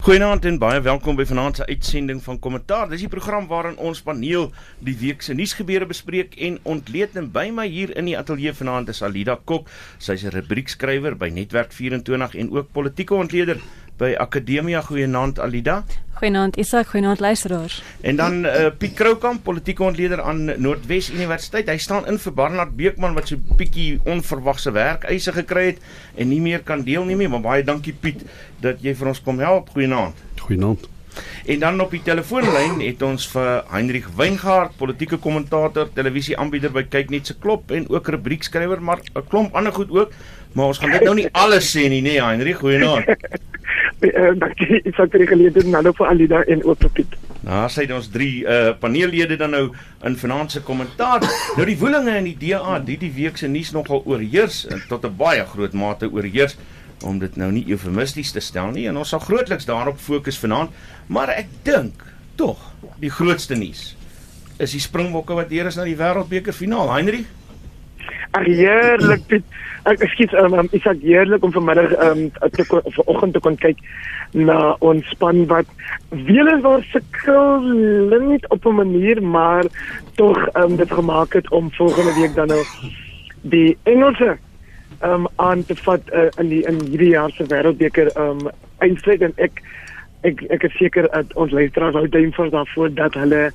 Goeienaand en baie welkom by vanaand se uitsending van Kommentaar. Dis die program waarin ons paneel die week se nuusgebeure bespreek en ontleed en by my hier in die ateljee vanaand is Alida Kok. Sy's 'n rubriekskrywer by Netwerk 24 en ook politieke ontleder by Akademia Goeienaand Alida. Goeienaand Isak, goeienaand luisteraars. En dan uh, Piet Kroukamp, politieke ontleder aan Noordwes Universiteit. Hy staan in vir Barnard Beekman wat so 'n bietjie onverwagse werk eise gekry het en nie meer kan deelneem nie, maar baie dankie Piet dat jy vir ons kom help. Goeienaand. Goeienaand. En dan op die telefoonlyn het ons vir Heinrich Weingart, politieke kommentator, televisieaanbieder by Kyk net se klop en ook rubriekskrywer, maar 'n klomp ander goed ook. Maar ons gaan dit nou nie alles sê nie, nee Heinrich, goeienaand. uh, dankie sal vir die geleentheid nou vir Alida en ook vir Piet. Nou, sê ons drie uh paneellede dan nou in vanaand se kommentaar. Nou die woelinge in die DA, die die week se nuus nogal oorheers en tot 'n baie groot mate oorheers om dit nou nie eufemisties te stel nie en ons sal grootliks daarop fokus vanaand, maar ek dink tog die grootste nuus is die Springbokke wat hier is na die Wêreldbeker finaal. Heinrich Ag heerlik Piet. Ek skiet um, um, ek heerlik om vanmiddag um, te vanoggend te kon kyk na ons span wat wiele waar sukkel net op 'n manier maar tog um, dit gemaak het om volgende week dan nou die Engelse um, aan te vat uh, in die in hierdie jaar se wêreldbeker um, eindstryd en ek ek ek is seker dat ons luisteraars hou duim vir daarvoor dat hulle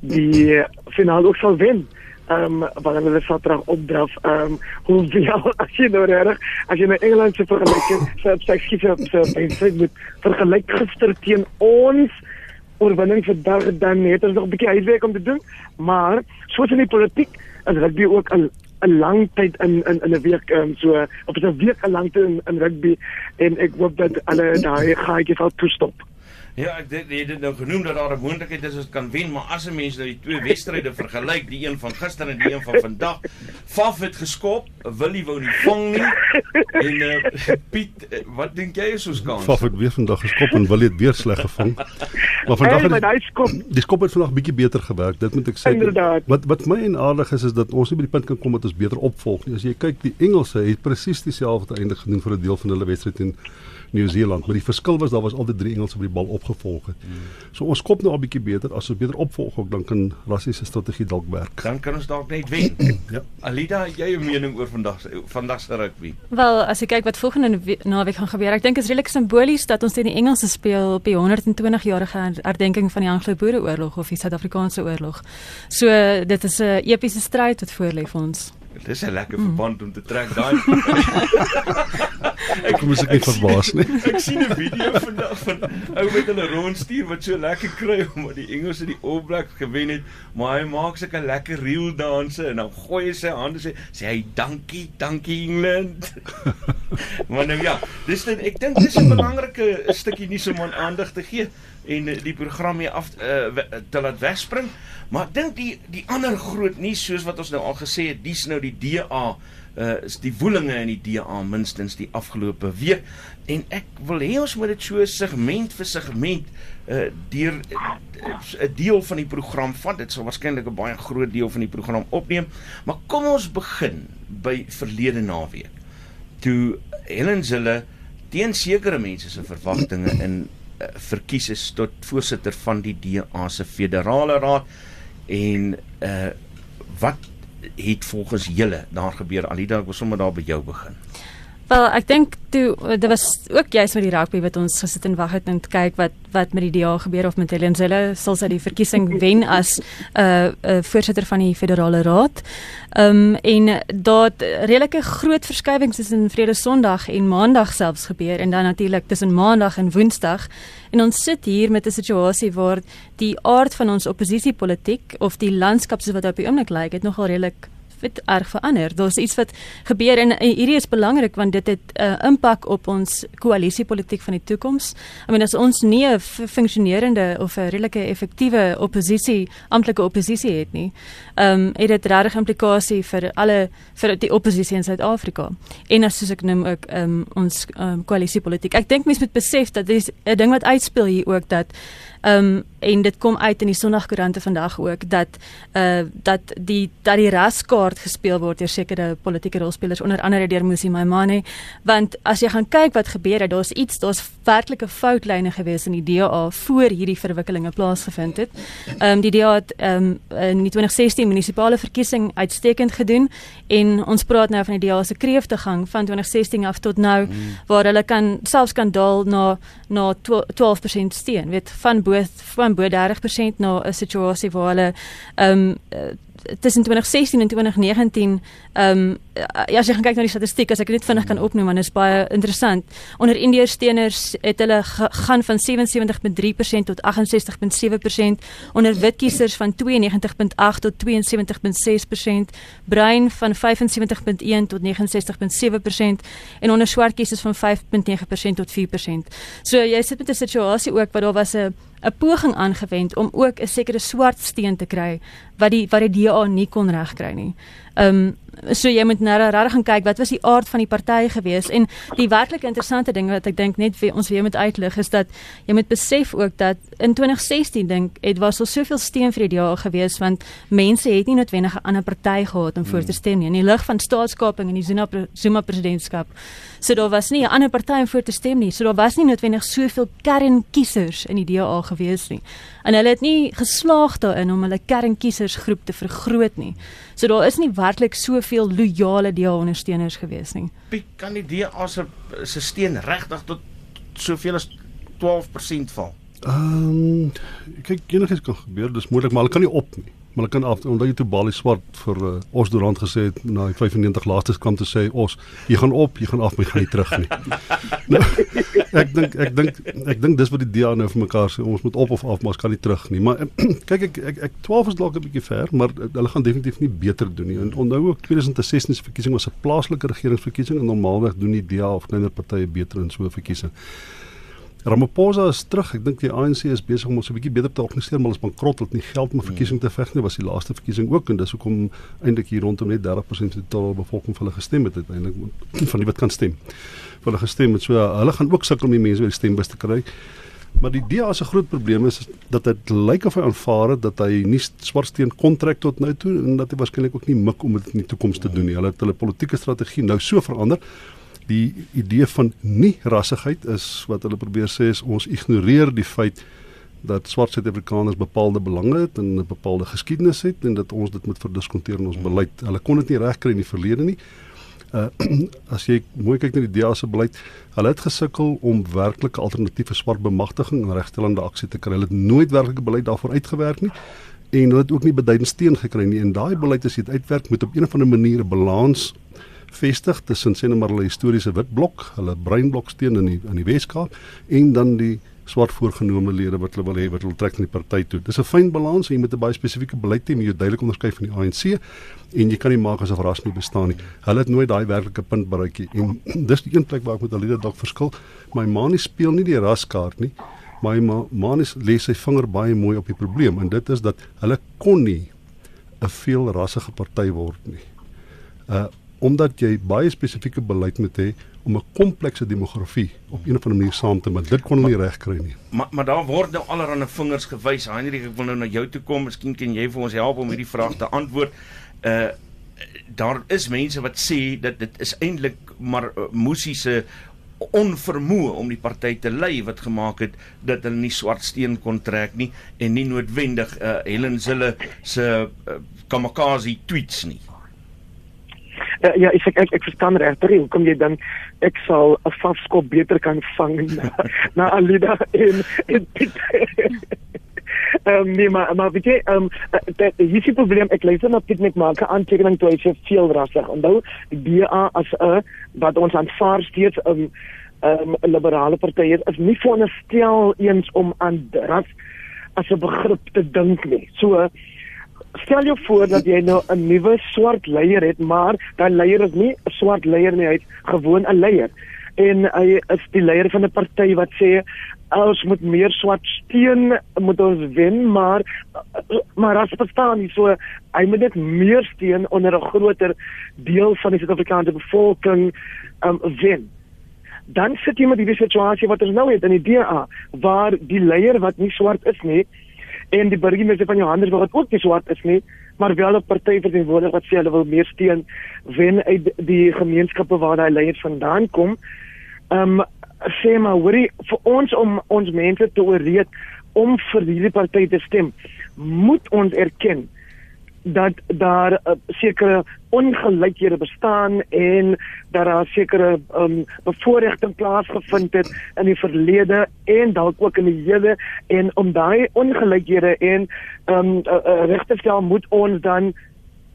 die finaal ook sal wen ehm um, wanneer hulle Saterdag opdraf ehm um, hoe veel as jy nou reg as jy nou Engeland se vergelyking so op sy skiet op so en sê moet vergelyk gister teen ons oorwinning vandag dan het ons nog 'n bietjie huiswerk om te doen maar soos in die politiek is rugby ook 'n 'n lang tyd in in in 'n week um, so op 'n week 'n lang tyd in, in rugby en ek hoop dat alle daai gaatjies sal toestop. Ja, ek dit het dit nou genoem dat daar 'n moontlikheid is ons kan wen, maar as 'n mens nou die twee wedstryde vergelyk, die een van gister en die een van vandag, Faf het geskop, Willie wou nie vang nie. En uh, Piet, eh, wat dink jy is ons kans? Faf het weer vandag geskop en Willie het weer sleg gevang. Maar vandag hey, het hy skop. Die skop het vandag bietjie beter gewerk. Dit moet ek sê. Inderdaad. Wat wat my en aardig is is dat ons nie by die punt kan kom dat ons beter opvolg nie. As jy kyk, die Engelse het presies dieselfde einde gedoen vir 'n deel van hulle wedstryd en Nieu-Seeland, maar die verskil was daar was altyd drie Engelse wat die bal opgevolg het. Hmm. So ons kop nou 'n bietjie beter as ons beter opvolg ook dan kan Rassie se strategie dalk werk. Dan kan ons dalk net wen. ja. Alida, jy 'n mening oor vandag vandag se rugby? Wel, as jy kyk wat volgende naweek gaan gebeur, ek dink is redelik simbolies dat ons teen die Engelse speel op die 120 jarige herdenking van die Anglo-Boereoorlog of die Suid-Afrikaanse oorlog. So dit is 'n epiese stryd wat voorlê vir ons. Dis 'n lekker verband mm. om te trek daai. ek kom ek nie verbaas nie. ek sien 'n video vandag van ou met hulle rondstuur wat so lekker kry omdat die Engelse die All Blacks gewen het, maar hy maak sulke lekker reel danse en dan gooi hy sy hande sê sê hy dankie, dankie England. maar nou ja, dis net ek dink dis 'n belangrike stukkie nuus om aan aandag te gee en die program hier af uh, te laat wegspring. Maar ek dink die die ander groot nuus soos wat ons nou al gesê het, dis nou die DA uh is die woelinge in die DA minstens die afgelope week en ek wil hê ons moet dit so segment vir segment uh deur 'n uh, deel van die program vat. Dit sal waarskynlik 'n baie groot deel van die program opneem. Maar kom ons begin by verlede naweek. Toe Helen Zille teen sekere mense se verwagtinge in verkies is tot voorsitter van die DA se federale raad en uh wat het volgens julle daar gebeur? Alida ek wil sommer daar by jou begin Wel ek dink toe dit was ook juist met die rugby wat ons gesit en wag het en kyk wat wat met die DA gebeur of met Helen Zille sal sy die verkiesing wen as 'n uh, uh, voorsitter van die federale raad. Ehm um, en daar redelike groot verskywings tussen Vrede Sondag en Maandag selfs gebeur en dan natuurlik tussen Maandag en Woensdag. En ons sit hier met 'n situasie waar die aard van ons oppositiepolitiek of die landskap soos wat op die oomblik lyk, het nogal redelik het erg verander. Daar's iets wat gebeur en, en hierdie is belangrik want dit het 'n uh, impak op ons koalisiepolitiek van die toekoms. I mean as ons nie 'n funksionerende of 'n redelike effektiewe oppositie, amptelike oppositie het nie, ehm um, het dit regtig implikasie vir alle vir die oppositie in Suid-Afrika. En as soos ek noem ook ehm um, ons um, koalisiepolitiek. Ek dink mense moet besef dat dis 'n ding wat uitspeel hier ook dat Ehm um, en dit kom uit in die Sondagkoerante vandag ook dat uh dat die dat die raskaart gespeel word deur sekere politieke rolspelers onder andere deur Musi Maimane want as jy gaan kyk wat gebeur het daar's iets daar's werklike foutlyne gewees in die DA voor hierdie verwikkelinge plaasgevind het. Ehm um, die DA het ehm um, in die 2016 munisipale verkiesing uitstekend gedoen en ons praat nou van die DA se kreeftegang van 2016 af tot nou mm. waar hulle kan selfs kan daal na na 12% steun weet van bo van bo 30% na 'n situasie waar hulle ehm um, tussen 2016 en 2019 ehm um, ja as jy gaan kyk na die statistiek as ek dit vinnig kan opnoem want dit is baie interessant. Onder indeersteners het hulle gaan van 77.3% tot 68.7% onder wit kiesers van 92.8 tot 72.6% bruin van 75.1 tot 69.7% en onder swart kiesers van 5.9% tot 4% so jy sit met 'n situasie ook waar daar was 'n 'n poging aangewend om ook 'n sekere swart steen te kry wat die wat die DA nie kon regkry nie. Ehm um, so jy moet nou regtig gaan kyk wat was die aard van die party gewees en die werklik interessante ding wat ek dink net wie ons weer moet uitlig is dat jy moet besef ook dat in 2016 dink het was al soveel steun vir die DA gewees want mense het nie noodwendig 'n ander party gehad om voor te stem nie in die lig van staatskaping en die Zuma Zuma presidentskap. So daar was nie 'n ander party om voor te stem nie. So daar was nie noodwendig soveel kernkiesers in die DA gewees nie. En hulle het nie geslaag daarin om hulle kernkiesersgroep te vergroot nie. So daar is nie werklik soveel loyale DA-ondersteuners gewees nie. Piet, kan die DA se se steen regtig tot soveel as 12% val? Ehm um, kyk enigiets kan gebeur, dis moontlik, maar hulle kan nie op nie. Maar hulle kan af omdat jy toe Bali swart vir uh, Os Durant gesê het na die 95 laaste kant te sê Os, jy gaan op, jy gaan af, maar jy gaan nie terug nie. nou, ek dink ek dink ek dink dis wat die DA nou vir mekaar sê, ons moet op of af, maar ons kan nie terug nie. Maar kyk ek ek, ek 12 is dalk 'n bietjie ver, maar hulle gaan definitief nie beter doen nie. En onthou ook 2016 se verkiesing was 'n plaaslike regeringsverkiesing en normaalweg doen die DA of kleiner partye beter in so 'n verkiesing. Ramaphosa is terug. Ek dink die ANC is besig om ons 'n bietjie beter te organiseer, maar hulle is bankrot, hulle het nie geld om 'n verkiesing te veg nie. Was die laaste verkiesing ook en dis hoekom eintlik hier rondom net 30% van die totale bevolking vir hulle gestem het uiteindelik van die wat kan stem. Vir hulle gestem het. So hulle gaan ook sukkel om die mense by die stembus te kry. Maar die DA se groot probleem is dat dit lyk of hy aanvaar het dat hy nie swartsteen kontrak tot nou toe en dat hy waarskynlik ook nie mik om dit in die toekoms te doen nie. Hulle het hulle politieke strategie nou so verander die idee van nie rassigheid is wat hulle probeer sê is ons ignoreer die feit dat swart Suid-Afrikaners bepaalde belange het en 'n bepaalde geskiedenis het en dat ons dit moet verdiskonteer in ons beleid. Hulle kon dit nie regkry in die verlede nie. Uh as jy mooi kyk na die DEA se beleid, hulle het gesukkel om werklike alternatiewe swart bemagtiging en regstellende aksie te kry. Hulle het nooit werklike beleid daarvoor uitgewerk nie en hulle het ook nie beduidend steun gekry nie. En daai beleid as jy dit uitwerk moet op 'n of ander manier 'n balans vestig tussen sê net maar hulle historiese wit blok, hulle bruin blok steen in die in die Weskaap en dan die swart voorgenome lede wat hulle wil hê wat hulle trek in die party toe. Dis 'n fyn balans en jy moet 'n baie spesifieke beleid hê om jou duidelik onderskei van die ANC en jy kan nie maak asof ras nie bestaan nie. Hulle het nooit daai werklike punt bereik nie. En dis die een plek waar ek met hulle dalk verskil. My maanie speel nie die raskaart nie. My ma maanie lê sy vinger baie mooi op die probleem en dit is dat hulle kon nie 'n veel rassige party word nie. Uh omdat jy baie spesifieke beleid moet hê om 'n komplekse demografie op 'n of ander manier saam te met. Dit kon hulle nie regkry nie. Maar maar daar word nou allerlei vingers gewys. Heinrich, ek wil nou na jou toe kom. Miskien kan jy vir ons help om hierdie vraag te antwoord. Uh daar is mense wat sê dat dit is eintlik maar uh, Musi se onvermoë om die party te lei wat gemaak het dat hulle nie swart steen kon trek nie en nie noodwendig uh, Helen Zille se uh, kamikaze tweets nie. Ja, ja ek ek ek, ek verstaan regtig hoekom jy dan ek sal 'n vafskop beter kan vang na, na Alida en en Piet. Ehm um, nee maar maar weet jy ehm um, dit is die probleem ek lees net Piet met maak 'n aantekening toe hy sê veel rassig. Onthou die DA as 'n wat ons aanvaar steeds 'n um, um, liberale party is, is nie veronderstel eens om aan ras as 'n begrip te dink nie. So stel jou voor dat jy nou 'n nuwe swart leier het, maar daai leier is nie 'n swart leier nie, hy's gewoon 'n leier. En hy is die leier van 'n party wat sê ons moet meer swart steun moet ons wen, maar maar as verstaan nie so hy moet net meer steun onder 'n groter deel van die Suid-Afrikaanse bevolking um wen. dan sit jy met hierdie situasie wat ons nou het in die DA waar die leier wat nie swart is nie en die burgemeester van Johannesburg wat ook nie swart is nie, maar wel 'n party verteenwoordig wat sê hulle wil meer steun wen uit die gemeenskappe waar daai leiers vandaan kom. Ehm um, sê maar hoorie vir ons om ons mense te ooreed om vir hierdie party te stem, moet ons erken dat daar uh, sekere ongelykhede bestaan en dat daar sekere um, bevoordiging plaasgevind het in die verlede en dalk ook in die hede. En om daai ongelykhede en um, uh, uh, reg te stel moet ons dan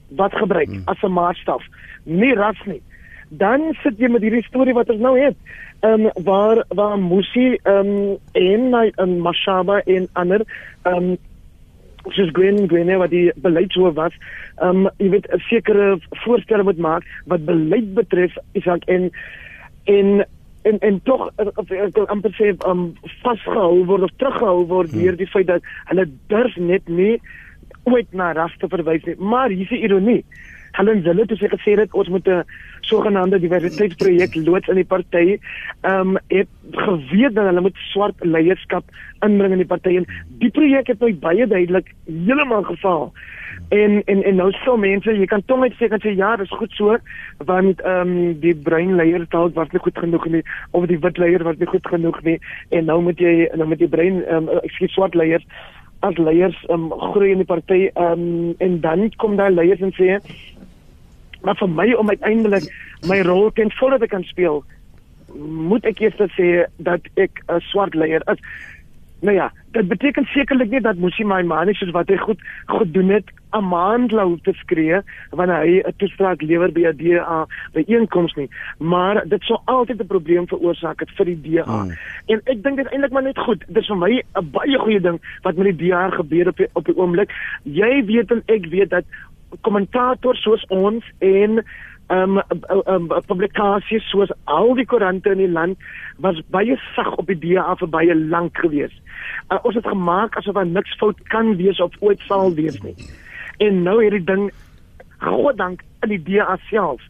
wat gebruik hmm. as 'n maatstaf. Nie ras nie. Dan sit jy met hierdie storie wat ons nou het um, waar waar Musi um, en en Mashaba en ander um, soos Gwen Gwen wat die beleidshoof was, ehm um, jy weet 'n sekere voorstelle moet maak wat beleid betref, Isak en en en en tog ek wil amper sê um vasgehou word of teruggehou word hmm. deur die feit dat hulle durf net nie ooit na ras te verwys nie. Maar hier is die ironie. Helen Zille het gesê gesê dat ons moet 'n sogenaamde diversiteitsprojek loods in die party. Ehm um, het geweet dat hulle moet swart leierskap inbring in die party en die projek het my baie duidelik heeltemal gefaal. En en en nou so mense, jy kan tog net sê kan sê ja, dis goed so want ehm um, die bruin leier dalk was nie goed genoeg nie of die wit leier was nie goed genoeg nie en nou moet jy nou met die bruin ehm um, ek sê swart leiers as leiers um, groei in die party um, en dan kom daar leiers en sê maar vir my om uiteindelik my rol ten volle te kan speel moet ek eers sê dat ek 'n swart leier is. Nou ja dit beteken sekerlik nie dat Musi my man is wat hy goed gedoen het 'n maand lank te skree wanneer hy 'n toespraak lewer by 'n DA by einkoms nie. Maar dit sou altyd 'n probleem veroorsaak het vir die DA hmm. en ek dink dit eintlik maar net goed. Dit is vir my 'n baie goeie ding wat met die DA gebeur op die, op die oomblik. Jy weet en ek weet dat kommentators soos ons en ehm um, um, publikasies soos al die koerante in die land was baie sag op die DA vir baie lank gewees. Uh, ons het gemaak asof daar niks fout kan wees of ooit sal wees nie. En nou hierdie ding God dank aan die DA self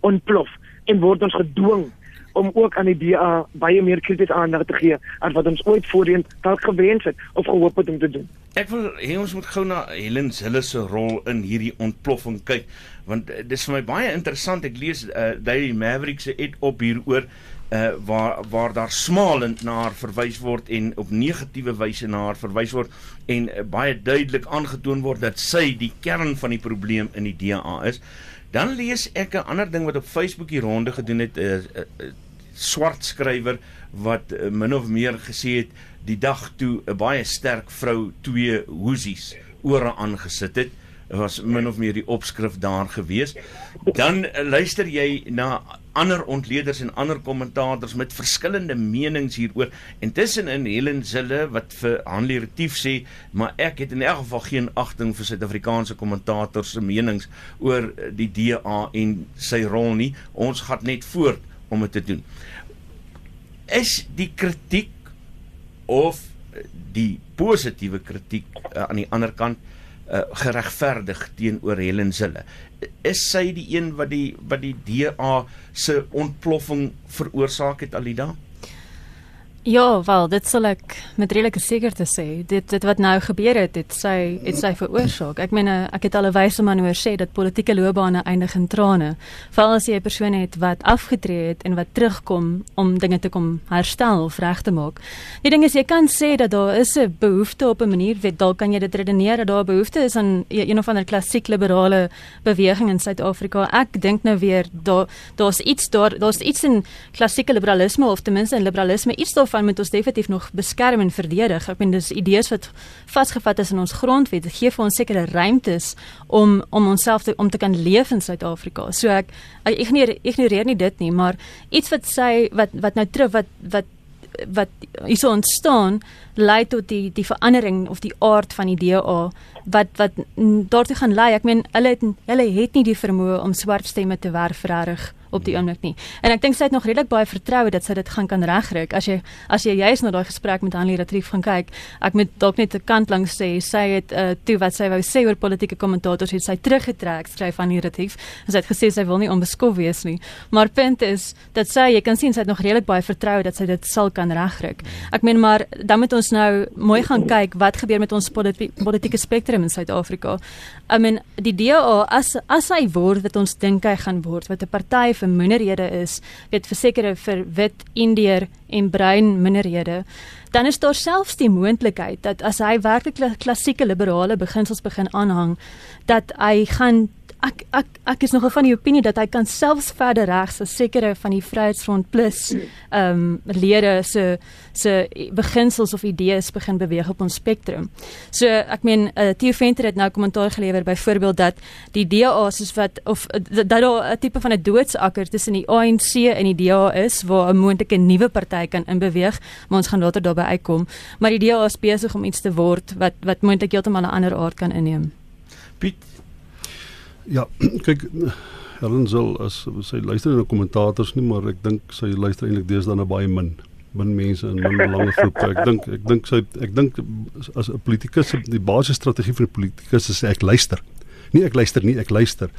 ontplof en word ons gedwing om ook aan die DA baie meer kritiese aandag te gee as wat ons ooit voorheen dalk gewens het of gehoop het om te doen. Ek wil hê ons moet gou na Helen Zille se rol in hierdie ontploffing kyk want uh, dis vir my baie interessant. Ek lees uh, Daily Maverick se et op hieroor uh waar waar daar smalend na haar verwys word en op negatiewe wyse na haar verwys word en uh, baie duidelik aangetoon word dat sy die kern van die probleem in die DA is. Dan lees ek 'n ander ding wat op Facebook hier ronde gedoen het 'n uh, uh, uh, swart skrywer wat uh, min of meer gesê het die dag toe 'n baie sterk vrou twee hoesies ore aangesit het was min of meer die opskrif daar gewees. Dan uh, luister jy na ander ontleeders en ander kommentators met verskillende menings hieroor en tussenin Helen Zille wat vir Hanlie Retief sê, maar ek het in elk geval geen agting vir Suid-Afrikaanse kommentators se menings oor die DA en sy rol nie. Ons gaan net voort om dit te doen. Is die kritiek of die positiewe kritiek uh, aan die ander kant uh, geregverdig teenoor Helen Zille. Is sy die een wat die wat die DA se ontploffing veroorsaak het Alida? Ja, wel, dit sal ek met redelike sekerheid sê. Dit dit wat nou gebeur het, dit sy het sy veroorsaak. Ek meen ek het al 'n wyse man hoor sê dat politieke loopbane eindig in trane. Veral as jy 'n persoon het wat afgetree het en wat terugkom om dinge te kom herstel of reg te maak. Die ding is jy kan sê dat daar is 'n behoefte op 'n manier, weet dalk kan jy dit redeneer dat daar 'n behoefte is aan een of ander klassiek liberale beweging in Suid-Afrika. Ek dink nou weer daar daar's iets daar daar's iets in klassieke liberalisme of ten minste in liberalisme iets daar daarvan moet ons definitief nog beskerm en verdedig. Ek bedoel dis idees wat vasgevat is in ons grondwet. Dit gee vir ons sekere ruimtes om om onsself te om te kan leef in Suid-Afrika. So ek ek ignoreer ignoreer nie dit nie, maar iets wat sy wat wat nou terug wat wat wat hierso ontstaan lei tot die die verandering of die aard van die DA wat wat daartoe gaan lei. Ek meen hulle het hulle het nie die vermoë om swart stemme te werf regtig op die oomblik nie. En ek dink sy het nog redelik baie vertroue dat sy dit gaan kan regkry. As jy as jy juist na daai gesprek met Hanlie Retrief gaan kyk, ek moet dalk net 'n kant langs sê sy het uh, toe wat sy wou sê oor politieke kommentators het sy teruggetrek skryf Hanlie Retrief. Sy het gesê sy wil nie onbeskof wees nie. Maar punt is dat sy jy kan sien sy het nog redelik baie vertroue dat sy dit sal kan regkry. Ek meen maar dan moet ons nou mooi gaan kyk wat gebeur met ons politi politieke spektrum in Suid-Afrika. I mean die DA as as hy word wat ons dink hy gaan word wat 'n party vir minderhede is, weet versekerde vir wit, indiër en bruin minderhede, dan is daar selfs die moontlikheid dat as hy werklik klassieke liberale beginsels begin aanhang, dat hy gaan ek ek ek is nogal van die opinie dat hy kan selfs verder regs as sekere van die Vryheidsfront Plus ehm um, lede se se beginsels of idees begin beweeg op ons spektrum. So ek meen uh, Theo Venter het nou kommentaar gelewer byvoorbeeld dat die DA soos wat of uh, dat daar 'n tipe van 'n doodsakker tussen die ANC en die DA is waar 'n moontlike nuwe party kan inbeweeg, maar ons gaan later daarby uitkom. Maar die DA is besig om iets te word wat wat moontlik heeltemal 'n ander aard kan inneem. Piet Ja, kyk Helen sal as sy luister na kommentators nie, maar ek dink sy luister eintlik deesdae na baie min min mense in min lange groepe. Ek dink ek dink sy ek dink as 'n politikus die basiese strategie vir 'n politikus is ek luister. Nie ek luister nie, ek luister.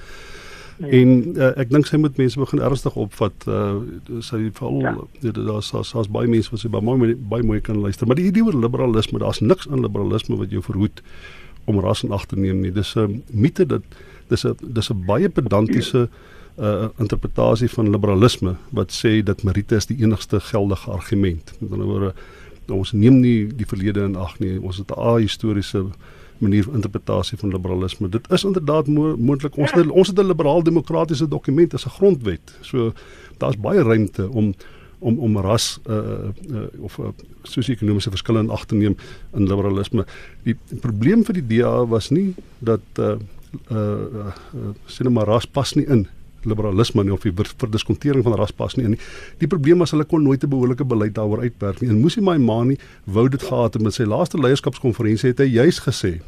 Nee. En uh, ek dink sy moet mense begin ernstig opvat. Uh, sy veral ja. ja daar's daar's daar baie mense wat sy baie mooi baie mooi kan luister. Maar die idee oor liberalisme, daar's niks aan liberalisme wat jou verhoed om ras in ag te neem nie. Dis 'n mite dat dis 'n dis 'n baie pedantiese uh interpretasie van liberalisme wat sê dat meriete is die enigste geldige argument. Met ander woorde ons neem nie die verlede in ag nie. Ons het 'n ahistoriese manier van interpretasie van liberalisme. Dit is inderdaad mo moontlik ons het, ons het 'n liberaal demokratiese dokument as 'n grondwet. So daar's baie ruimte om om om ras uh, uh of uh, sosio-ekonomiese verskille in ag te neem in liberalisme. Die probleem vir die DA was nie dat uh uh, uh, uh sien maar ras pas nie in liberalisme nie of die verdiskontering van ras pas nie in nie. Die probleem was hulle kon nooit 'n behoorlike beleid daaroor uitwerk nie. En Musi Maimani wou dit gehad het met sy laaste leierskapskonferensie het hy juis gesê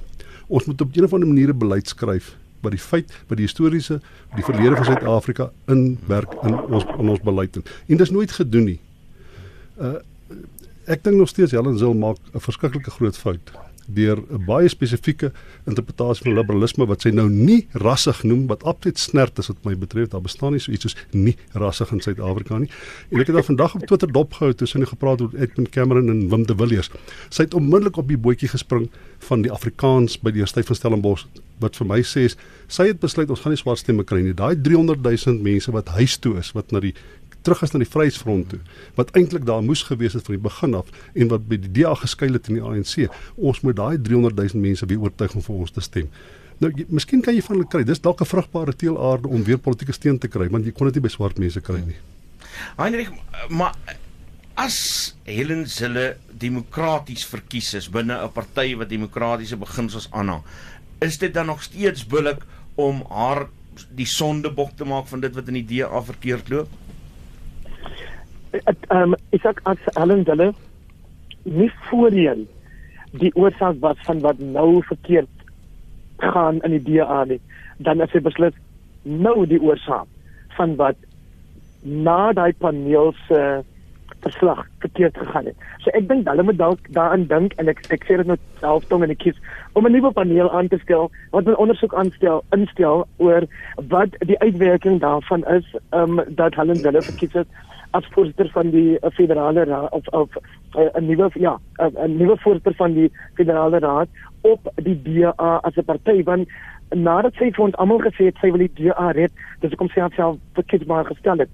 ons moet op 'n of ander manier 'n beleid skryf wat die feit wat die historiese die verlede van Suid-Afrika inwerk in ons in ons beleid. En dit is nooit gedoen nie. Uh ek dink nog steeds Helen Zil maak 'n verskriklike groot fout deur 'n baie spesifieke interpretasie van liberalisme wat sy nou nie rassig noem wat absoluut snert is wat my betref daar bestaan nie so iets soos nie rassig in Suid-Afrika nie. En ek het daar vandag op Twitter dopgehou toe sy net gepraat oor Edmund Cameron en Wim de Villiers. Sy het onmiddellik op die bootjie gespring van die Afrikaans by die Universiteit van Stellenbosch wat vir my sê is sy het besluit ons gaan nie swart stemme kry nie. Daai 300 000 mense wat huis toe is wat na die terug is na die Vryheidsfront toe wat eintlik daar moes gewees het van die begin af en wat by die DA geskuil het in die ANC. Ons moet daai 300 000 mense weer oortuig om vir ons te stem. Nou, jy, miskien kan jy van hulle kry. Dis dalk 'n vrugbare teelaarde om weer politieke steun te kry, want jy kon dit nie by swart mense kry nie. Heinrich, maar as Helen Zille demokraties verkies is binne 'n party wat demokratiese beginsels aanhang, is dit dan nog steeds billik om haar die sondebok te maak van dit wat in die DA verkeerd loop? Ehm um, ek sê as Helen hulle nie voorheen die oorsaak was van wat nou verkeerd gaan in die DA nie, dan as hy besluit nou die oorsaak van wat na daai paneel se verslag verkeerd gegaan het. So ek dink hulle moet dalk daaraan dink en ek ek sê dit nou self tong en ek kies om 'n nuwe paneel aan te stel wat 'n ondersoek aanstel instel oor wat die uitwerking daarvan is, ehm um, dat hulle hulle verkies het as voorsitter van die uh, federale raad of of eh, 'n uh, nuwe ja 'n nuwe voorsitter van die federale raad op die DA as 'n party want nadat sy vir ons almal gesê het sy wil die DA red dis hoekom sy haarself verkiesbaar gestel het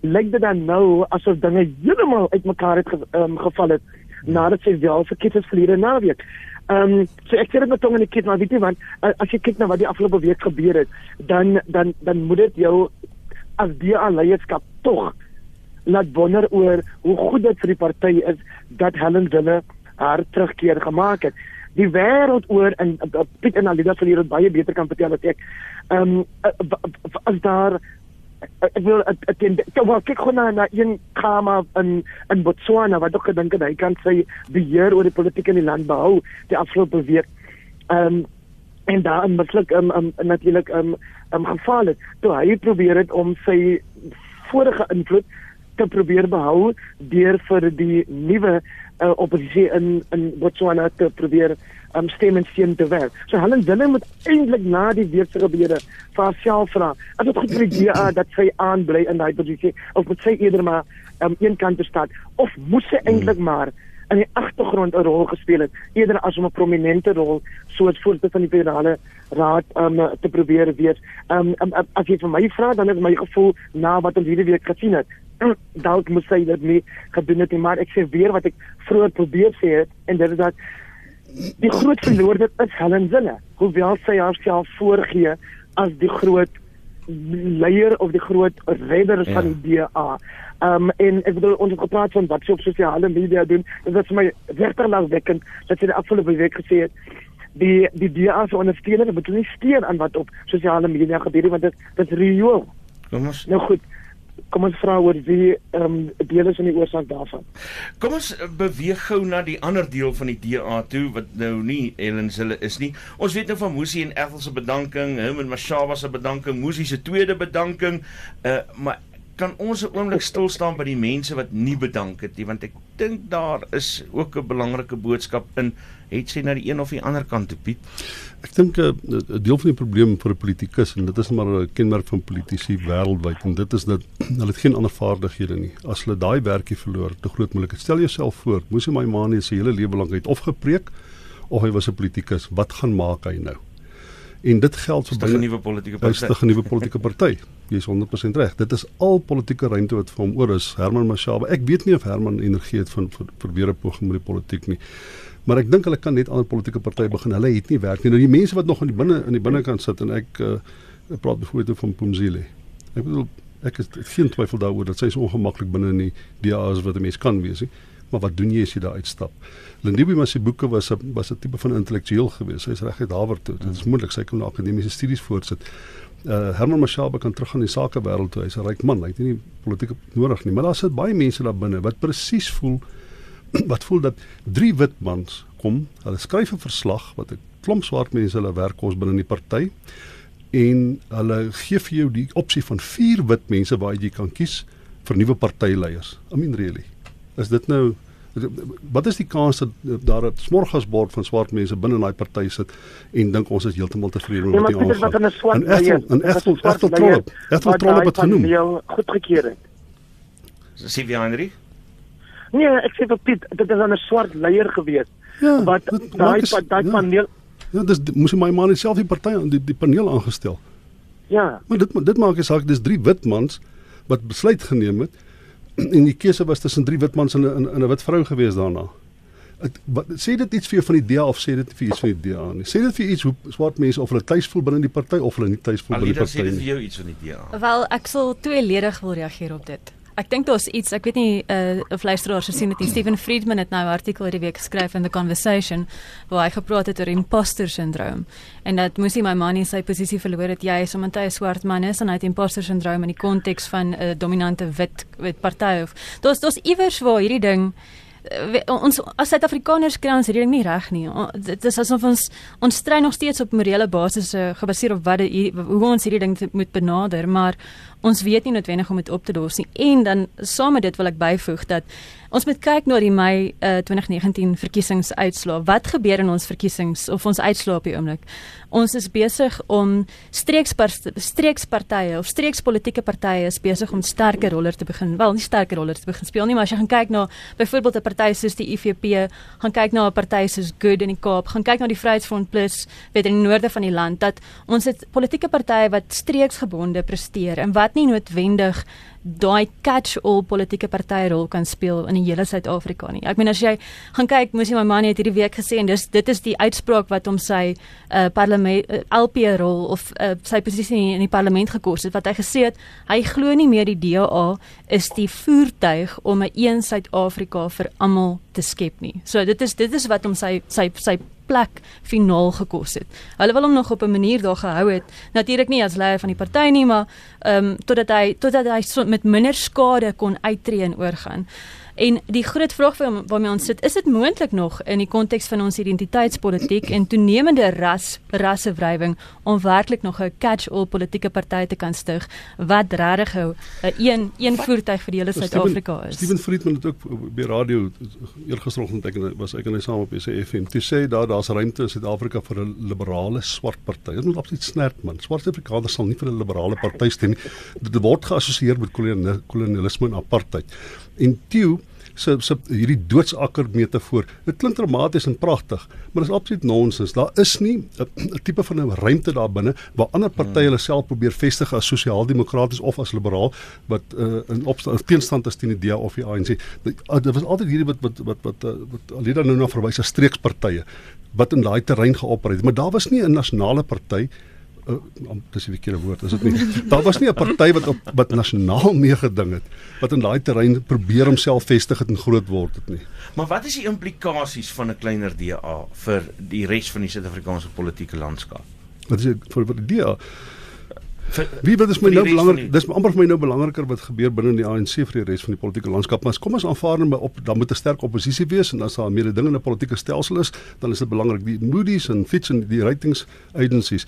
lyk dit dan nou asof dinge heeltemal uitmekaar het ge, um, geval het nadat sy wel verkies is verlede naweek. Ehm um, so ek sê dit met tong in die kit maar weet jy want as jy kyk na wat die afgelope week gebeur het dan dan dan moet dit jou as DA leierskap tog laat wonder oor hoe goed dit vir die party is dat Helen Dille haar terugkeer gemaak het. Die wêreld oor in Piet en Alida sal hier baie beter kan vertel as ek. Ehm um, as daar ek wil ek dink so wat kyk na na een kama in in Botswana wat ook gedink het hy kan sy beheer oor die politiek in die land behou die afgelope week. Ehm um, en daarin misluk um, um, natuurlik um, um, gefaal het. Toe hy probeer het om sy vorige invloed te probeer behou deur vir die nuwe uh, oppositie in in Botswana te probeer um, stem en steun te werk. So Helen Dillon moet eintlik na die week se gebeure vir haarself vra. As dit goed vir die DA dat sy aanbly in daai posisie of moet sy eerder maar um, een kant staan of moet sy eintlik hmm. maar in die agtergrond 'n rol gespeel het eerder as om 'n prominente rol soos voorsitter van die federale raad um, te probeer wees. Um, um, as jy vir my vra dan is my gevoel na wat ons hierdie week gesien het dalk moet sy dit nie gedoen het nie maar ek sê weer wat ek vroeër probeer sê het en dit is dat die groot verloor dit is Helen Zille hoewel sy haarself voorgee as die groot leier of die groot redder ja. van die DA. Um en ek bedoel ons het gepraat van wat sy op sosiale media doen. Dit is vir my regtig langswekkend dat sy die afgelope week gesê het die die DA se ondersteuning moet nie steun aan wat op sosiale media gebeur nie want dit dit is reëel. Kom ons Nou goed. Kom ons vra oor wie ehm um, deel is in die oorsaak daarvan. Kom ons beweeg gou na die ander deel van die DA toe wat nou nie Ellen Zille is nie. Ons weet nou van Musi en Ethel se bedanking, hom en Mashaba se bedanking, Musi se tweede bedanking, uh maar kan ons 'n oomblik stil staan by die mense wat nie bedank het nie want ek dink daar is ook 'n belangrike boodskap in het sy na die een of die ander kant toe Piet Ek dink eh, 'n deel van die probleem vir 'n politikus en dit is maar 'n kenmerk van politici wêreldwyd en dit is dat hulle het geen ander vaardighede nie. As hulle daai werkie verloor, te groot moeilikheid. Stel jouself voor, Moses Maimane se hele lewe lank uit of gepreek of hy was 'n politikus. Wat gaan maak hy nou? En dit geld vir 'n nuwe politieke party. Dis 'n nuwe politieke party. Jy is 100% reg. Dit is al politieke ruimte wat vir hom oor is. Herman Mashaba. Ek weet nie of Herman energie het van vir, vir weer 'n poging met die politiek nie. Maar ek dink hulle kan net ander politieke partye begin. Hulle het nie werk nie. Nou die mense wat nog in die binne in die binnekant sit en ek uh, praat byvoorbeeld van Pumzile. Ek bedoel ek is geen twyfel daaroor dat sy so ongemaklik binne in die DA is wat 'n mens kan wees nie. Maar wat doen jy as jy daar uitstap? Lindiwe Masibuko was 'n was 'n tipe van intellektueel geweest. Sy is reg uit Harvard toe. Dit is moontlik sy kon na akademiese studies voortsit. Uh Herman Mashaba kan terug aan die sakewêreld toe. Hy's 'n ryk man. Hy het nie politiek nodig nie. Maar daar sit baie mense daar binne wat presies voel wat voel dat drie wit mans kom. Hulle skryf 'n verslag wat 'n klomp swart mense hulle werk kos binne in die party en hulle gee vir jou die opsie van vier wit mense waar jy kan kies vir nuwe partyleiers. I mean really. Is dit nou wat is die kans dat daar 'n smorgasbord van swart mense binne in daai party sit en dink ons is heeltemal tevrede met ja, wat die aangaan? En echt en echt echt trollop. Echt trollop het genoem. Ja, goed gekeer het. Sivie Heinrich? Nee, ek sê vir Piet, dit is 'n swart leier gewees. Ja, wat daai daai ja. paneel Ja, dis moes my man self die party die, die paneel aangestel. Ja. Maar dit dit maak die saak dis drie wit mans wat besluit geneem het en die keuse was tussen drie wit mans en 'n 'n 'n wit vrou gewees daarna. Ek wat sê dit iets vir jou van die DA of sê dit vir iets van die DA nie? Sê dit vir iets hoe swart mense of hulle tuis voel binne die party of hulle nie tuis voel binne die party nie? Sê dit vir jou iets van die DA? Wel, ek sal tweeledig wil reageer op dit. Ek dink daar's iets, ek weet nie uh, of luisteraars gesien het nie. Stephen Friedman het nou 'n artikel hierdie week geskryf in The Conversation waar hy gepraat het oor imposter syndroom en dat moesie my man nie sy posisie verloor het jy is omdat hy 'n swart man is en hy het imposter syndroom in die konteks van 'n uh, dominante wit wit party of daar's daar's iewers waar hierdie ding uh, ons as Suid-Afrikaners kry ons hierdie ding nie reg nie. Dit is asof ons ons stry nog steeds op morele basis uh, gebaseer op wat die, hoe ons hierdie ding moet benader, maar ons weet nie noodwendig om dit op te los nie. En dan saam met dit wil ek byvoeg dat ons moet kyk na die Mei uh, 2019 verkiesingsuitslae. Wat gebeur in ons verkiesings of ons uitslae op die oomblik? Ons is besig om streekspartye of streekspolitiese partye is besig om sterker rolle te begin. Wel, nie sterker rolle te begin speel nie, maar as jy gaan kyk na byvoorbeeld 'n party soos die IFP, gaan kyk na 'n party soos Good in die Kaap, gaan kyk na die Vryheidsfront Plus weet in die noorde van die land dat ons het politieke partye wat streeksgebonde presteer en wat nie noodwendig daai catch-all politieke partytjie kan speel in die hele Suid-Afrika nie. Ek meen as jy gaan kyk, moes jy my man het hierdie week gesê en dis dit is die uitspraak wat hom sy uh, parlement uh, LP rol of uh, sy posisie in die parlement gekos het wat hy gesê het hy glo nie meer die DA is die voertuig om 'n een Suid-Afrika vir almal te skep nie. So dit is dit is wat hom sy sy sy plek finaal gekos het. Hulle wil hom nog op 'n manier daar gehou het. Natuurlik nie as leier van die party nie, maar ehm um, totdat hy totdat hy so met minder skade kon uittreë en oorgaan. En die groot vraag waarmee ons sit, is dit moontlik nog in die konteks van ons identiteitspolitiek en toenemende ras rassewrywing om werklik nog 'n catch-all politieke party te kan stig wat regtig 'n een een voertuig vir die hele Suid-Afrika is. Steven Friedman het ook by radio eergisteroggend ek was ek en hy saam op SAFM. Toe sê daar daar's ruimte in Suid-Afrika vir 'n liberale swart party. Dit moet absoluut snert man. Swart Afrikaners sal nie vir 'n liberale party stem nie. Dit word geassosieer met kolonialisme en apartheid. En Theo se se hierdie doodsakker metafoor. Dit klink dramaties en pragtig, maar dit is absoluut nonsens. Daar is nie 'n tipe van 'n ruimte daar binne waar ander partye hulle self probeer vestig as sosiaal-demokraties of as liberaal wat uh, in opstand teenstand is teen die DA of die ANC. Dit, uh, dit was altyd hierdie wat wat wat wat uh, wat Alida nou na verwys as streekspartye wat in daai terrein geopereer het, maar daar was nie 'n nasionale party dis die verkeerde woord, is dit nie? Daar was nie 'n party wat op wat nasionaal meegeding het wat in daai terrein probeer homself vestig het en groot word het nie. Maar wat is die implikasies van 'n kleiner DA vir die res van die Suid-Afrikaanse politieke landskap? Wat is dit vir die DA? Wie wat is my nou belangrik? Dis amper vir my nou belangriker wat gebeur binne die ANC vir die res van die politieke landskap. Maar kom ons aanvaar net op dan moet 'n sterk oppositie wees en as daar 'n mededingende politieke stelsel is, dan is dit belangrik die Moody's en Fitch en die ratings agencies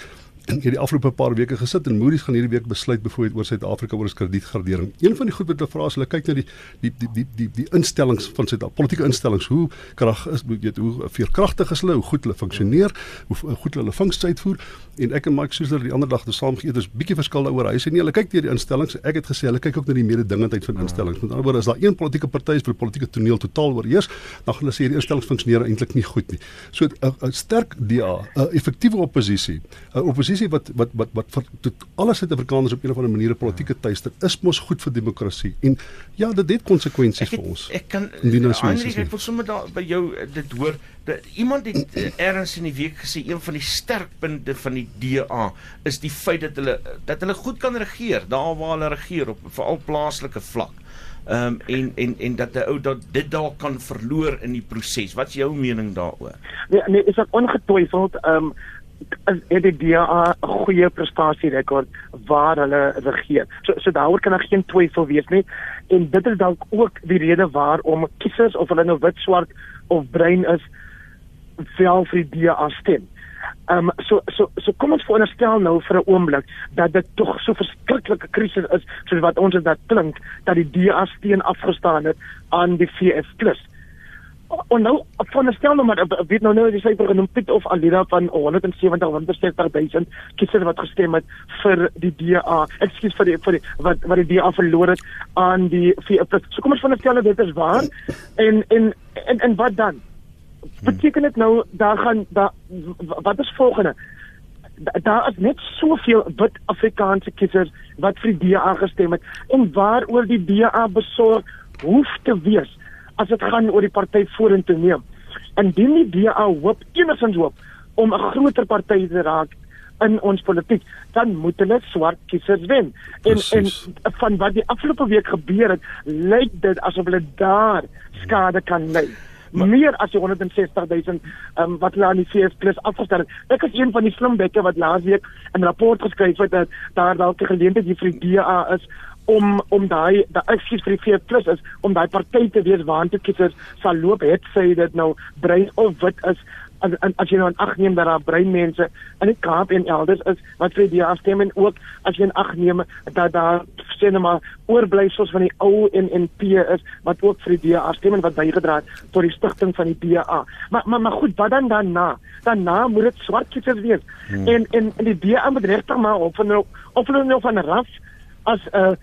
in hierdie afgelope paar weke gesit en Moody's gaan hierdie week besluit byvoorbeeld oor Suid-Afrika oor ons kredietgradering. Een van die goed wat hulle vra is hulle kyk na die die die die die die instellings van Suid-Afrika, politieke instellings, hoe krag is weet hoe veerkragtig is hulle, hoe goed hulle funksioneer, hoe goed hulle funksies uitvoer en ek en Mike Schuster die ander dag het saam geëet, is bietjie verskil daaroor. Hy sê nee, hulle kyk deur die instellings. Ek het gesê hulle kyk ook na die mededingendheid van instellings. Met ander woorde, as daar een politieke party is vir politieke toneel totaal oorheers, dan gaan hulle sê hierdie instellings funksioneer eintlik nie goed nie. So 'n sterk DA, 'n effektiewe oppositie, 'n oppositie wat wat wat wat vir tot alle Suid-Afrikaners op 'n of ander manier 'n politieke tuiste is mos goed vir demokrasie. En ja, dit het konsekwensies vir ons. Ek kan Hendrik, ek wil sommer daar by jou eh, dit hoor dat iemand het uh, ergens in die week gesê een van die sterkpunte van die DA is die feit dat hulle dat hulle goed kan regeer daar waar hulle regeer op veral plaaslike vlak. Ehm um, en en en dat 'n ou dat dit dalk kan verloor in die proses. Wat's jou mening daaroor? Nee, nee, is ek ongetwyfeld ehm um, het die DA 'n goeie prestasie rekord waar hulle regeer. So so daaroor kan daar geen twyfel wees nie. En dit is dalk ook die rede waarom kiesers of hulle nou wit, swart of bruin is wel vir die DA stem. Ehm um, so so so kom ons veronderstel nou vir 'n oomblik dat dit tog so verskriklike krisis is soos wat ons dit klink dat die DA steen afgestaan het aan die VF+. En nou veronderstel nou maar weet nou nou die syfer genoem Piet of Alida van 170 160000 kiesers wat gestem het vir die DA. Ekskuus vir die vir die wat wat die DA verloor het aan die VF+. So kom ons veronderstel dit is waar en en en, en wat dan? beteken dit nou daar gaan daar wat is volgende daar is net soveel wit Afrikaanse kiesers wat vir die DA gestem het en waaroor die DA besorg hoef te wees as dit gaan oor die party vorentoe neem indien die DA hoop enigsins hoop om 'n groter party te raak in ons politiek dan moet hulle swart kiesers wen en Precies. en van wat die afgelope week gebeur het lyk dit asof hulle daar skade kan lei maar, meer as 160 000 um, wat hulle aan die CS plus afgestel het. Ek is een van die slimbekke wat laasweek 'n rapport geskryf het dat daar dalk 'n geleentheid hier vir die DA is om om daai daai ekskuus vir die CS plus is om daai party te wees waantoe kiesers sal loop het sê dit nou bruin of wit is as as, as jy nou ag neem dat daar brein mense in die Kaap en elders is wat vir die afstem en ook as jy ag neem dat daar sê net maar oorblyfsels van die ou NNP is wat ook vir die DA stem en wat bygedra het tot die stigting van die DA. Maar maar maar goed, wat dan daarna? Daarna moet dit swart kiesers wees. Hmm. En en en die DA moet regtig maar op van of hulle nou van ras as 'n uh,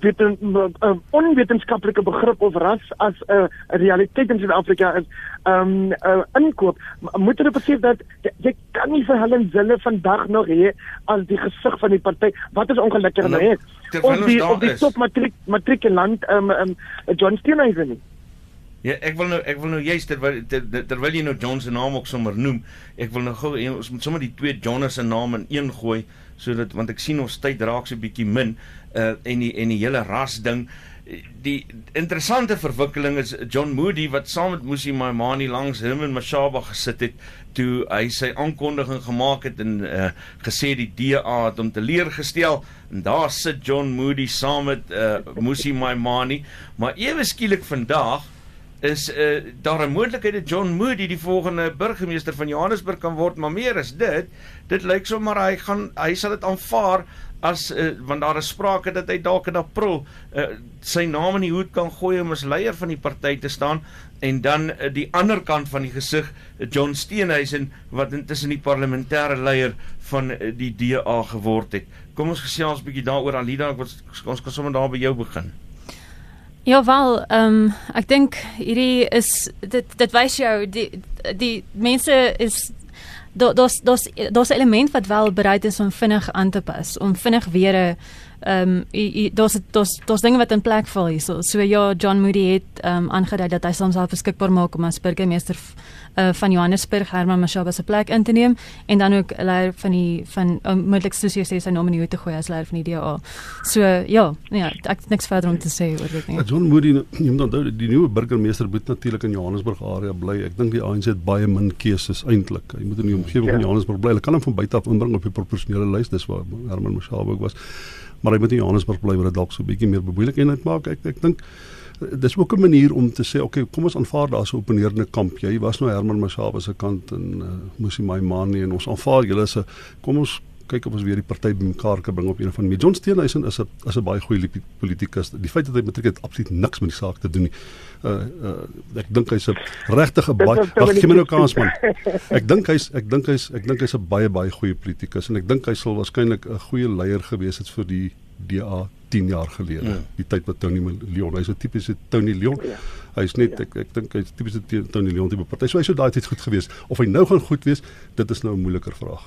weten 'n onwetenskaplike begrip of ras as 'n uh, realiteit in Suid-Afrika is um, uh, inkoop. Moet hulle besef dat jy kan nie vir Helen Zille vandag nog hê as die gesig van die party wat is ongelukkig nou het of die of die top matriek matrikulant ehm um, um, John Steenhuisen nie. Ja, ek wil nou ek wil nou juist terwyl ter, terwyl jy nou John se naam ook sommer noem, ek wil nou gou ons moet sommer die twee Jonas se name in een gooi sodat want ek sien ons tyd raak so bietjie min uh en die en die hele ras ding. Die interessante verwikkeling is John Moody wat saam met Musi Maimani langs hom en Mashaba gesit het toe hy sy aankondiging gemaak het en uh, gesê die DA het hom teleurgestel. En daar sit John Moody saam met uh, Musi Maimani maar ewe skielik vandag is uh, daar 'n moontlikheid dat John Moody die volgende burgemeester van Johannesburg kan word, maar meer is dit. Dit lyk sommer hy gaan hy sal dit aanvaar as uh, want daar is sprake dat hy dalk in April uh, sy naam in die hoed kan gooi om as leier van die party te staan en dan uh, die ander kant van die gesig John Steenhuisen wat intussen die parlementêre leier van uh, die DA geword het. Kom ons gesels 'n bietjie daaroor Alida, ons kan sommer daar by jou begin. Ja wel, ehm um, ek dink hierdie is dit dit wys jou die die mense is daar's daar's daar's 'n element wat wel bereid is om vinnig aan te pas, om vinnig weer 'n ehm daar's daar's daar's dinge wat in plek val hier. So, ja, John Moody het ehm um, aangedui dat hy homself beskikbaar maak om as burgemeester uh, van Johannesburg Herman Mashaba se plek in te neem en dan ook leier van die van um, moontlik soos jy sê sy naam in die hoed te gooi as leier van die DA. So ja, ja, ek het niks verder om te sê oor dit nie. Ja, John Moody, jy moet onthou die nuwe burgemeester moet natuurlik in Johannesburg area bly. Ek dink die ANC het baie min keuses eintlik. Hy moet in die omgewing ja. van Johannesburg bly. Hulle kan hom van buite af inbring op die proporsionele lys. Dis waar Herman Mashaba ook was maar hy moet in Johannesburg bly waar dit dalk so 'n bietjie meer bemoeilikheid maak. Ek ek dink dis ook 'n manier om te sê okay, kom ons aanvaar daar so 'n opponerende kamp. Jy was nou Herman Mashaba se kant en uh, Musi Maimane en ons aanvaar julle se kom ons kyk of ons weer die party bymekaar kan bring op een van die John Steenhuisen is 'n is 'n baie goeie politikus. Die feit dat hy matriek het absoluut niks met die saak te doen nie. Uh, uh ek dink hy's 'n regtige baie wag gee my nou kans man. Ek dink hy's ek dink hy's ek dink hy's 'n baie baie goeie politikus en ek dink hy sal waarskynlik 'n goeie leier gewees het vir die DA 10 jaar gelede. Ja. Die tyd wat Tony Leon, hy's 'n tipiese Tony Leon. Ja. Hy's net ja. ek ek dink hy's tipiese Tony Leon tipe party. So hy sou daai tyd goed gewees. Of hy nou gaan goed wees, dit is nou 'n moeiliker vraag.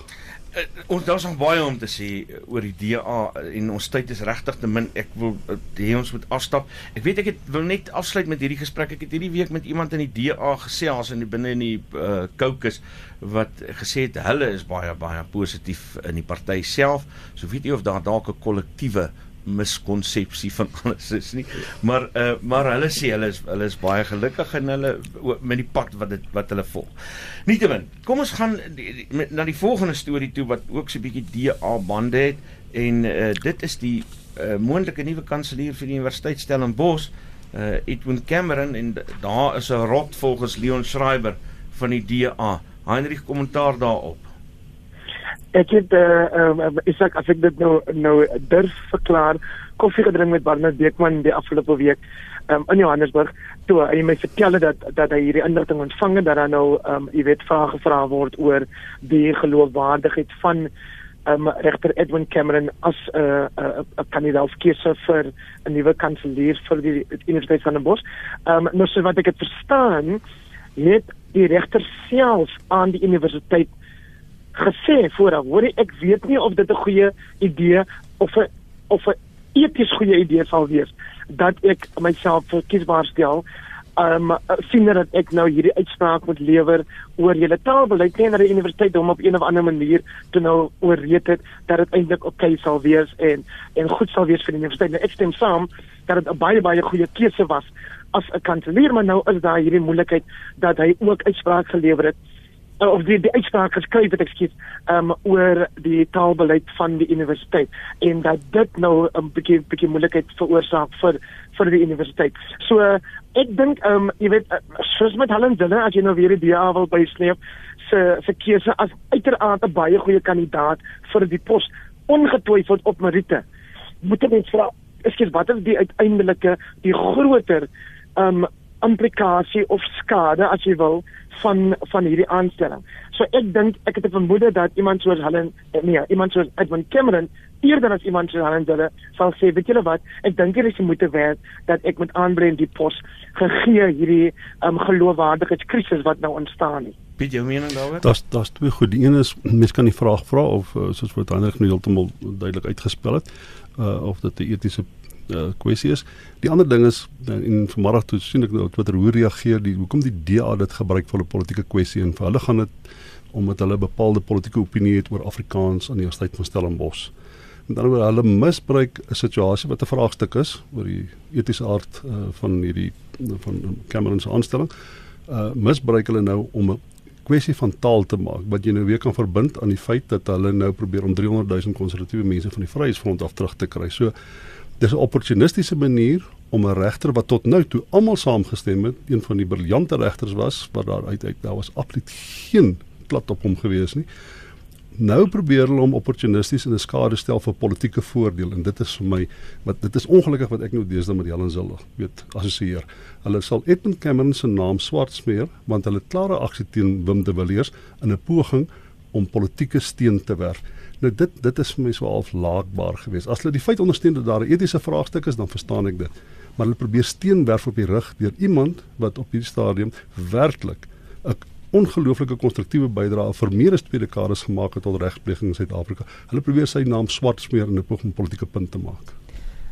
Uh, ons daar's nog baie om te sê oor die DA en ons tyd is regtig te min. Ek wil hê uh, ons moet afstap. Ek weet ek het wil net afsluit met hierdie gesprek. Ek het hierdie week met iemand in die DA gesels in die binne in die uh, caucus wat gesê het hulle is baie baie positief in die party self. So weet jy of daar dalk 'n kollektiewe miskonsepsie van alles is nie. Maar uh maar hulle sê hulle is hulle is baie gelukkig en hulle met die pad wat dit wat hulle volg. Nietemin, kom ons gaan die, die, met, na die volgende storie toe wat ook so 'n bietjie DA bande het en uh dit is die uh moontlike nuwe kanselier vir die Universiteit Stellenbosch, uh Edwin Cameron en daar is 'n rot volgens Leon Schreiber van die DA. Heinrich kommentaar daarop ek het uh, um, is ek as ek dit nou nou durf verklaar koffie gedrink met Barnard Beekman die afgelope week um, in Johannesburg toe hy my vertel het dat dat hy hierdie inligting ontvang het dat daar nou um, jy weet vrae gevra word oor die geloofwaardigheid van um, regter Edwin Cameron as 'n uh, 'n uh, uh, kandidaat keuse vir 'n nuwe kanselier vir die Universiteit van Stellenbosch. Ehm um, nou so wat ek het verstaan, het die regter self aan die universiteit gesê vooraf, hoor ek weet nie of dit 'n goeie idee of 'n of 'n eties goeie idee sal wees dat ek myself verkiesbaar stel. Um sien dat ek nou hierdie uitspraak moet lewer oor julle taalbeleid nie na die universiteit om op een of ander manier te nou oorreed het dat dit eintlik oké okay sal wees en en goed sal wees vir die universiteit. Nou, ek stem saam dat dit 'n baie baie goeie keuse was as 'n kanselier, maar nou is daar hierdie moontlikheid dat hy ook uitspraak gelewer het of die die uitspraak geskryf het ekskuus um oor die taalbeleid van die universiteit en dat dit nou 'n bietjie bietjie moeilikheid veroorsaak vir vir die universiteit. So uh, ek dink um jy weet uh, soos met Helen Dille as jy nou weer die DA wil bysleep se se keuse as uiteraard 'n baie goeie kandidaat vir die pos ongetwyfeld op Marite. Moet ek net vra ekskuus wat is die uiteindelike die groter um implikasie of skade as jy wil van van hierdie aanstelling. So ek dink ek het 'n vermoede dat iemand soos Helen nee, iemand soos Edwin Cameron eerder as iemand soos Helen Dille sal sê, weet julle wat, ek dink hier is die moeite werd dat ek met aanbreng die pos gegee hierdie um, geloofwaardigheidskrisis wat nou ontstaan het. Piet jou mening daaroor? Das das twee goed. Die een is mens kan die vraag vra of uh, soos wat Hendrik nou heeltemal duidelik uitgespel het, uh, of dit 'n etiese uh, kwessie is. Die ander ding is uh, en vanmiddag toe sien ek nou Twitter hoe reageer die hoekom die DA dit gebruik vir 'n politieke kwessie en vir hulle gaan dit omdat hulle bepaalde politieke opinie het oor Afrikaans aan die Universiteit van Stellenbosch. Met ander woorde hulle misbruik 'n situasie wat 'n vraagstuk is oor die etiese aard uh, van hierdie van Cameron se aanstelling. Uh misbruik hulle nou om 'n kwessie van taal te maak wat jy nou weer kan verbind aan die feit dat hulle nou probeer om 300 000 konservatiewe mense van die Vryheidsfront af terug te kry. So dis 'n opportunistiese manier om 'n regter wat tot nou toe almal saamgestem het, een van die briljante regters was, wat daar uit uit daar was absoluut geen plat op hom gewees nie. Nou probeer hulle hom opportunisties in 'n skade stel vir politieke voordeel en dit is vir my wat dit is ongelukkig wat ek nou deesdae met Helen Zille weet assosieer. Hulle sal Edmund Cameron se naam swart smeer want hulle klare aksie teen Wim de Villiers in 'n poging om politieke steen te werf. Nou dit dit is vir my so half laakbaar geweest. As hulle die feit ondersteun dat daar 'n etiese vraagstuk is, dan verstaan ek dit. Maar hulle probeer steen werf op die rug deur iemand wat op hierdie stadium werklik 'n ongelooflike konstruktiewe bydrae vir meer as twee dekades gemaak het tot regpleging in Suid-Afrika. Hulle probeer sy naam swart smeer in 'n poging om politieke punt te maak.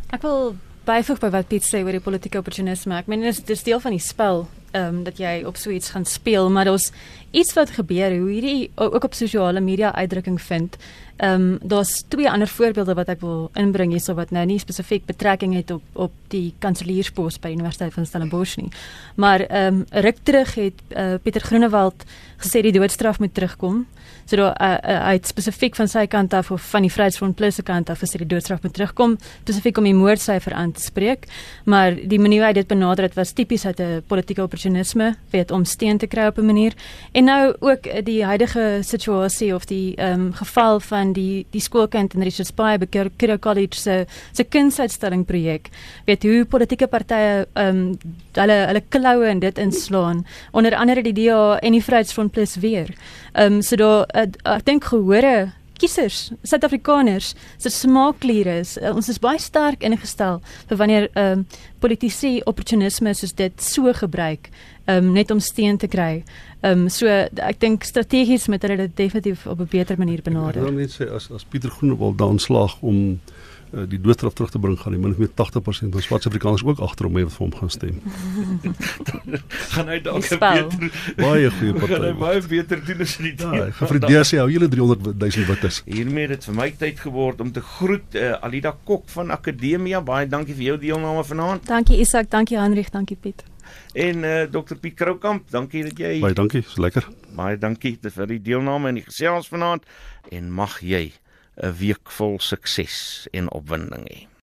Ek wil byvoeg by wat Piet sê oor die politieke opportunisme. Ek meen dit is dis deel van die spel ehm um, dat jy op so iets gaan speel, maar daar's iets wat gebeur hoe hierdie ook op sosiale media uitdrukking vind. Ehm um, daar's twee ander voorbeelde wat ek wil inbring hierso wat nou nie spesifiek betrekking het op op die kanselierspos by Universiteit van Stellenbosch nie. Maar ehm um, ruk terug het uh, Pieter Groenewald gesê die doodstraf moet terugkom. So daar uh, uh, uit spesifiek van sy kant af of van die Vryheidsfront Plus se kant af gesê die doodstraf moet terugkom spesifiek om die moordsyfer aan te spreek. Maar die manier hoe hy dit benader het was tipies uit 'n politieke opportunisme, weet om steen te kry op 'n manier. En nou ook die huidige situasie of die ehm um, geval van die die skoolkind in Richards Bay by Kira College se se kunsuitstalling projek. Weet hoe politieke partye ehm um, hulle hulle kloue in dit inslaan onder andere die DA en die Vryheidsfront Plus weer. Ehm um, so daar uh, ek dink gehore kiesers, Suid-Afrikaners se smaakkliere is uh, ons is baie sterk ingestel vir wanneer ehm um, politici opportunisme soos dit so gebruik um, net om steen te kry. Ehm um, so ek dink strategies met hulle dit definitief op 'n beter manier benader. Ek wil net sê as as Pieter Groenewald daan slaag om uh, die doodstraf terug te bring gaan die min of meer 80% van swart Afrikaners ook agter hom vir hom gaan stem. gaan hy dalk beter baie goeie party. Gaan hy baie beter doen as die Ja, die DSC hou julle 300 000 wittes. Hiermee het dit vir my tyd geword om te groet uh, Alida Kok van Akademia. Baie dankie vir jou deelname vanaand. Dankie Isak, dankie Hendrik, dankie Piet. En uh, Dr Piet Kroukamp, dankie dat jy Baie dankie, is lekker. Baie dankie vir die deelname en die gesels vanaand en mag jy 'n week vol sukses en opwinding hê.